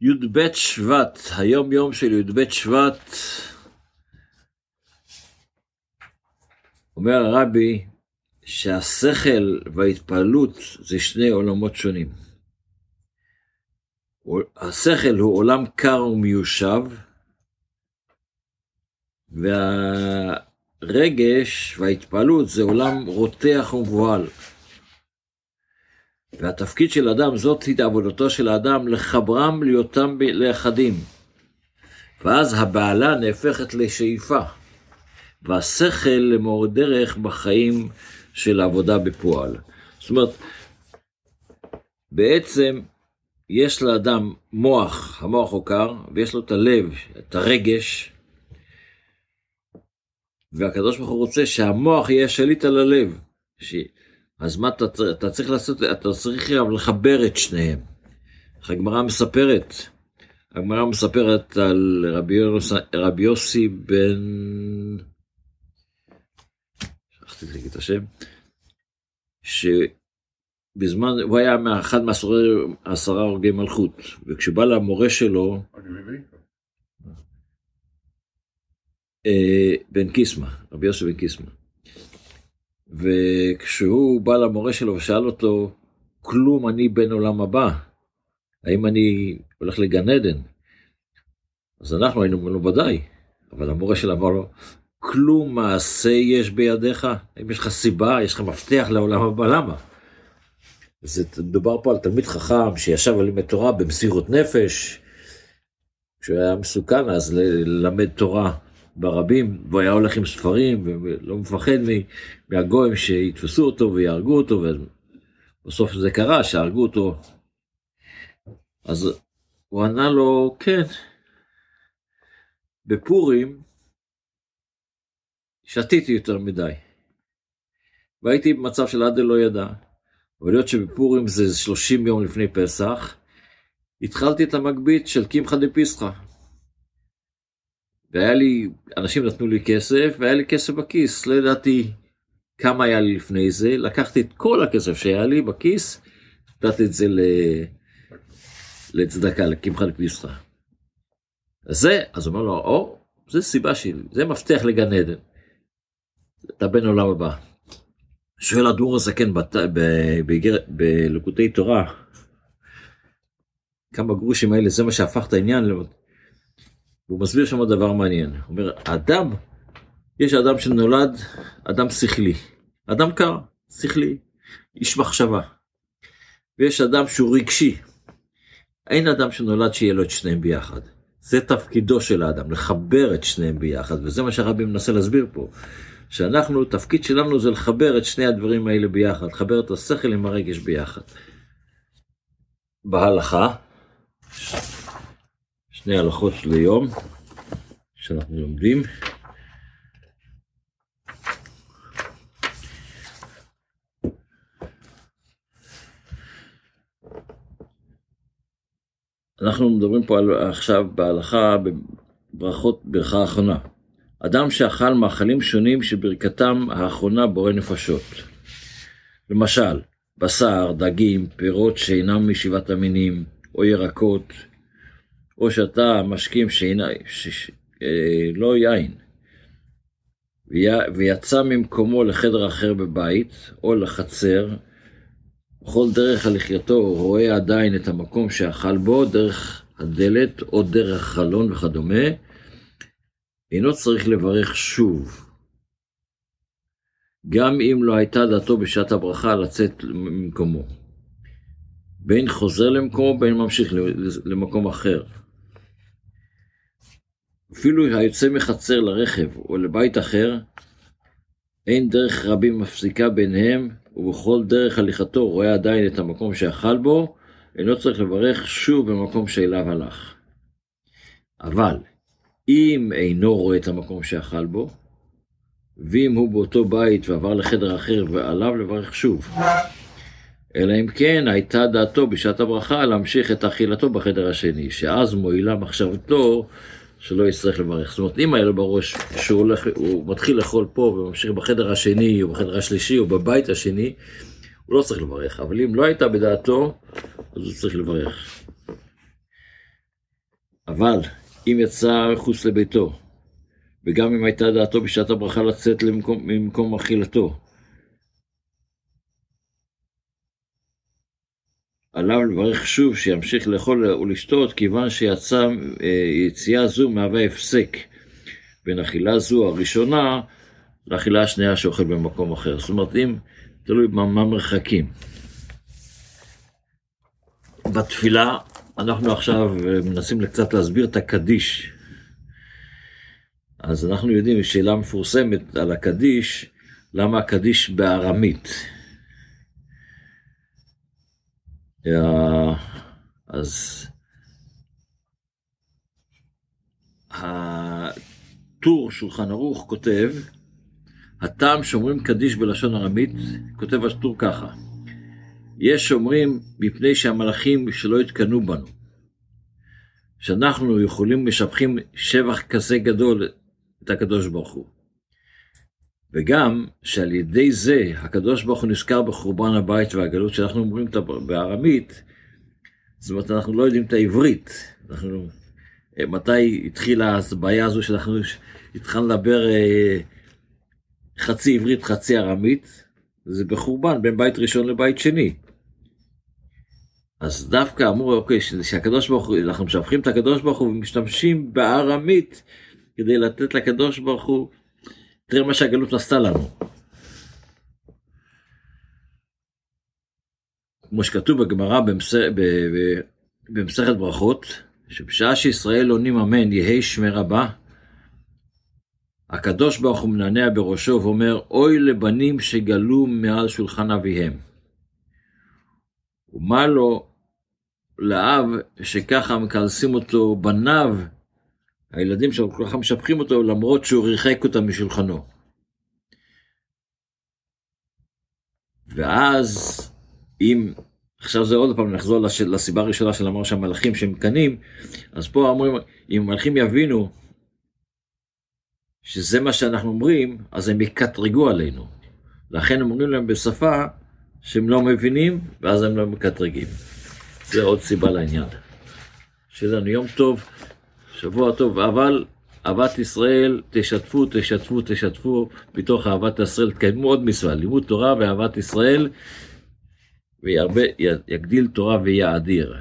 י"ב שבט, היום יום של י"ב שבט, אומר הרבי שהשכל וההתפעלות זה שני עולמות שונים. השכל הוא עולם קר ומיושב, והרגש וההתפעלות זה עולם רותח ומבוהל. והתפקיד של אדם, זאת היא עבודתו של האדם, לחברם להיותם לאחדים. ואז הבעלה נהפכת לשאיפה, והשכל למור דרך בחיים של העבודה בפועל. זאת אומרת, בעצם יש לאדם מוח, המוח הוא ויש לו את הלב, את הרגש, והקדוש ברוך הוא רוצה שהמוח יהיה שליט על הלב, אז מה אתה, אתה צריך לעשות, אתה צריך לחבר את שניהם. הגמרא מספרת, הגמרא מספרת על רבי, יוס, רבי יוסי בן... שכחתי להגיד את השם, שבזמן, הוא היה אחד מעשרה הורגי מלכות, וכשבא למורה שלו, אה, בן קיסמא, רבי יוסי בן קיסמא. וכשהוא בא למורה שלו ושאל אותו, כלום אני בן עולם הבא, האם אני הולך לגן עדן? אז אנחנו היינו אומרים לו ודאי, אבל המורה שלו אמר לו, כלום מעשה יש בידיך? האם יש לך סיבה, יש לך מפתח לעולם הבא, למה? זה מדובר פה על תלמיד חכם שישב על לימד תורה במסירות נפש, כשהוא היה מסוכן אז ללמד תורה ברבים, והוא היה הולך עם ספרים, ולא מפחד מהגויים שיתפסו אותו ויהרגו אותו, ובסוף זה קרה, שהרגו אותו. אז הוא ענה לו, כן, בפורים שתיתי יותר מדי. והייתי במצב של עד לא ידע. אבל להיות שבפורים זה 30 יום לפני פסח, התחלתי את המגבית של קמחא דפיסחא. והיה לי, אנשים נתנו לי כסף, והיה לי כסף בכיס, לא ידעתי כמה היה לי לפני זה, לקחתי את כל הכסף שהיה לי בכיס, נתתי את זה ל... לצדקה, לקמחא דפסחא. אז זה, אז אומר לו, או, זה סיבה שלי, זה מפתח לגן עדן. אתה בן עולם הבא. שואל הדור הזקן בלקוטי תורה, כמה גרושים האלה, זה מה שהפך את העניין והוא מסביר שם דבר מעניין. הוא אומר, אדם, יש אדם שנולד אדם שכלי. אדם קר, שכלי, איש מחשבה. ויש אדם שהוא רגשי. אין אדם שנולד שיהיה לו את שניהם ביחד. זה תפקידו של האדם, לחבר את שניהם ביחד, וזה מה שהרבי מנסה להסביר פה. שאנחנו, תפקיד שלנו זה לחבר את שני הדברים האלה ביחד, לחבר את השכל עם הרגש ביחד. בהלכה, שני הלכות של היום שאנחנו לומדים. אנחנו מדברים פה על, עכשיו בהלכה, בברכות, ברכה האחרונה. אדם שאכל מאכלים שונים שברכתם האחרונה בורא נפשות. למשל, בשר, דגים, פירות שאינם משבעת המינים, או ירקות, או שאתה משכים שאינה, ש, אה, לא יין, ויצא ממקומו לחדר אחר בבית, או לחצר, בכל דרך הלחייתו רואה עדיין את המקום שאכל בו, דרך הדלת או דרך חלון וכדומה, אינו צריך לברך שוב. גם אם לא הייתה דעתו בשעת הברכה לצאת ממקומו. בין חוזר למקומו, בין ממשיך למקום אחר. אפילו היוצא מחצר לרכב או לבית אחר, אין דרך רבים מפסיקה ביניהם, ובכל דרך הליכתו רואה עדיין את המקום שאכל בו, אינו צריך לברך שוב במקום שאליו הלך. אבל, אם אינו רואה את המקום שאכל בו, ואם הוא באותו בית ועבר לחדר אחר ועליו לברך שוב. אלא אם כן הייתה דעתו בשעת הברכה להמשיך את אכילתו בחדר השני, שאז מועילה מחשבתו שלא יצטרך לברך. זאת אומרת, אם היה לו בראש שהוא הולך, הוא מתחיל לאכול פה וממשיך בחדר השני, או בחדר השלישי, או בבית השני, הוא לא צריך לברך. אבל אם לא הייתה בדעתו, אז הוא צריך לברך. אבל אם יצא מחוץ לביתו, וגם אם הייתה דעתו בשעת הברכה לצאת למקום, ממקום אכילתו, עליו לברך שוב שימשיך לאכול ולשתות, כיוון שיצא אה, יציאה זו מהווה הפסק בין אכילה זו הראשונה לאכילה השנייה שאוכל במקום אחר. זאת אומרת, אם תלוי מה מרחקים. בתפילה אנחנו עכשיו מנסים קצת להסביר את הקדיש. אז אנחנו יודעים שאלה מפורסמת על הקדיש, למה הקדיש בארמית. אז הטור שולחן ערוך כותב, הטעם שאומרים קדיש בלשון ארמית, כותב הטור ככה: יש שאומרים מפני שהמלאכים שלא התקנאו בנו, שאנחנו יכולים משבחים שבח כזה גדול את הקדוש ברוך הוא. וגם שעל ידי זה הקדוש ברוך הוא נזכר בחורבן הבית והגלות שאנחנו אומרים בארמית, זאת אומרת אנחנו לא יודעים את העברית, אנחנו, מתי התחילה הבעיה הזו שאנחנו התחלנו לדבר אה, חצי עברית חצי ארמית, זה בחורבן בין בית ראשון לבית שני. אז דווקא אמרו, אוקיי, שהקדוש ברוך הוא, אנחנו משבחים את הקדוש ברוך הוא ומשתמשים בארמית כדי לתת לקדוש ברוך הוא, תראה מה שהגלות עשתה לנו. כמו שכתוב בגמרא במסכת ברכות, שבשעה שישראל עונים אמן יהי שמי רבה, הקדוש ברוך הוא מנענע בראשו ואומר, אוי לבנים שגלו מעל שולחן אביהם. ומה לו לאב שככה מקלסים אותו בניו, הילדים שלו ככה משבחים אותו למרות שהוא ריחק אותם משולחנו. ואז אם, עכשיו זה עוד פעם נחזור לש, לסיבה הראשונה של אמר שהמלאכים שהם קנים, אז פה אומרים, אם המלאכים יבינו שזה מה שאנחנו אומרים, אז הם יקטרגו עלינו. לכן אומרים להם בשפה שהם לא מבינים, ואז הם לא מקטרגים. זה עוד סיבה לעניין. שיהיה לנו יום טוב, שבוע טוב, אבל אהבת ישראל, תשתפו, תשתפו, תשתפו, מתוך אהבת ישראל תקיימו עוד מצווה, לימוד תורה ואהבת ישראל, ויגדיל תורה ויאדיר.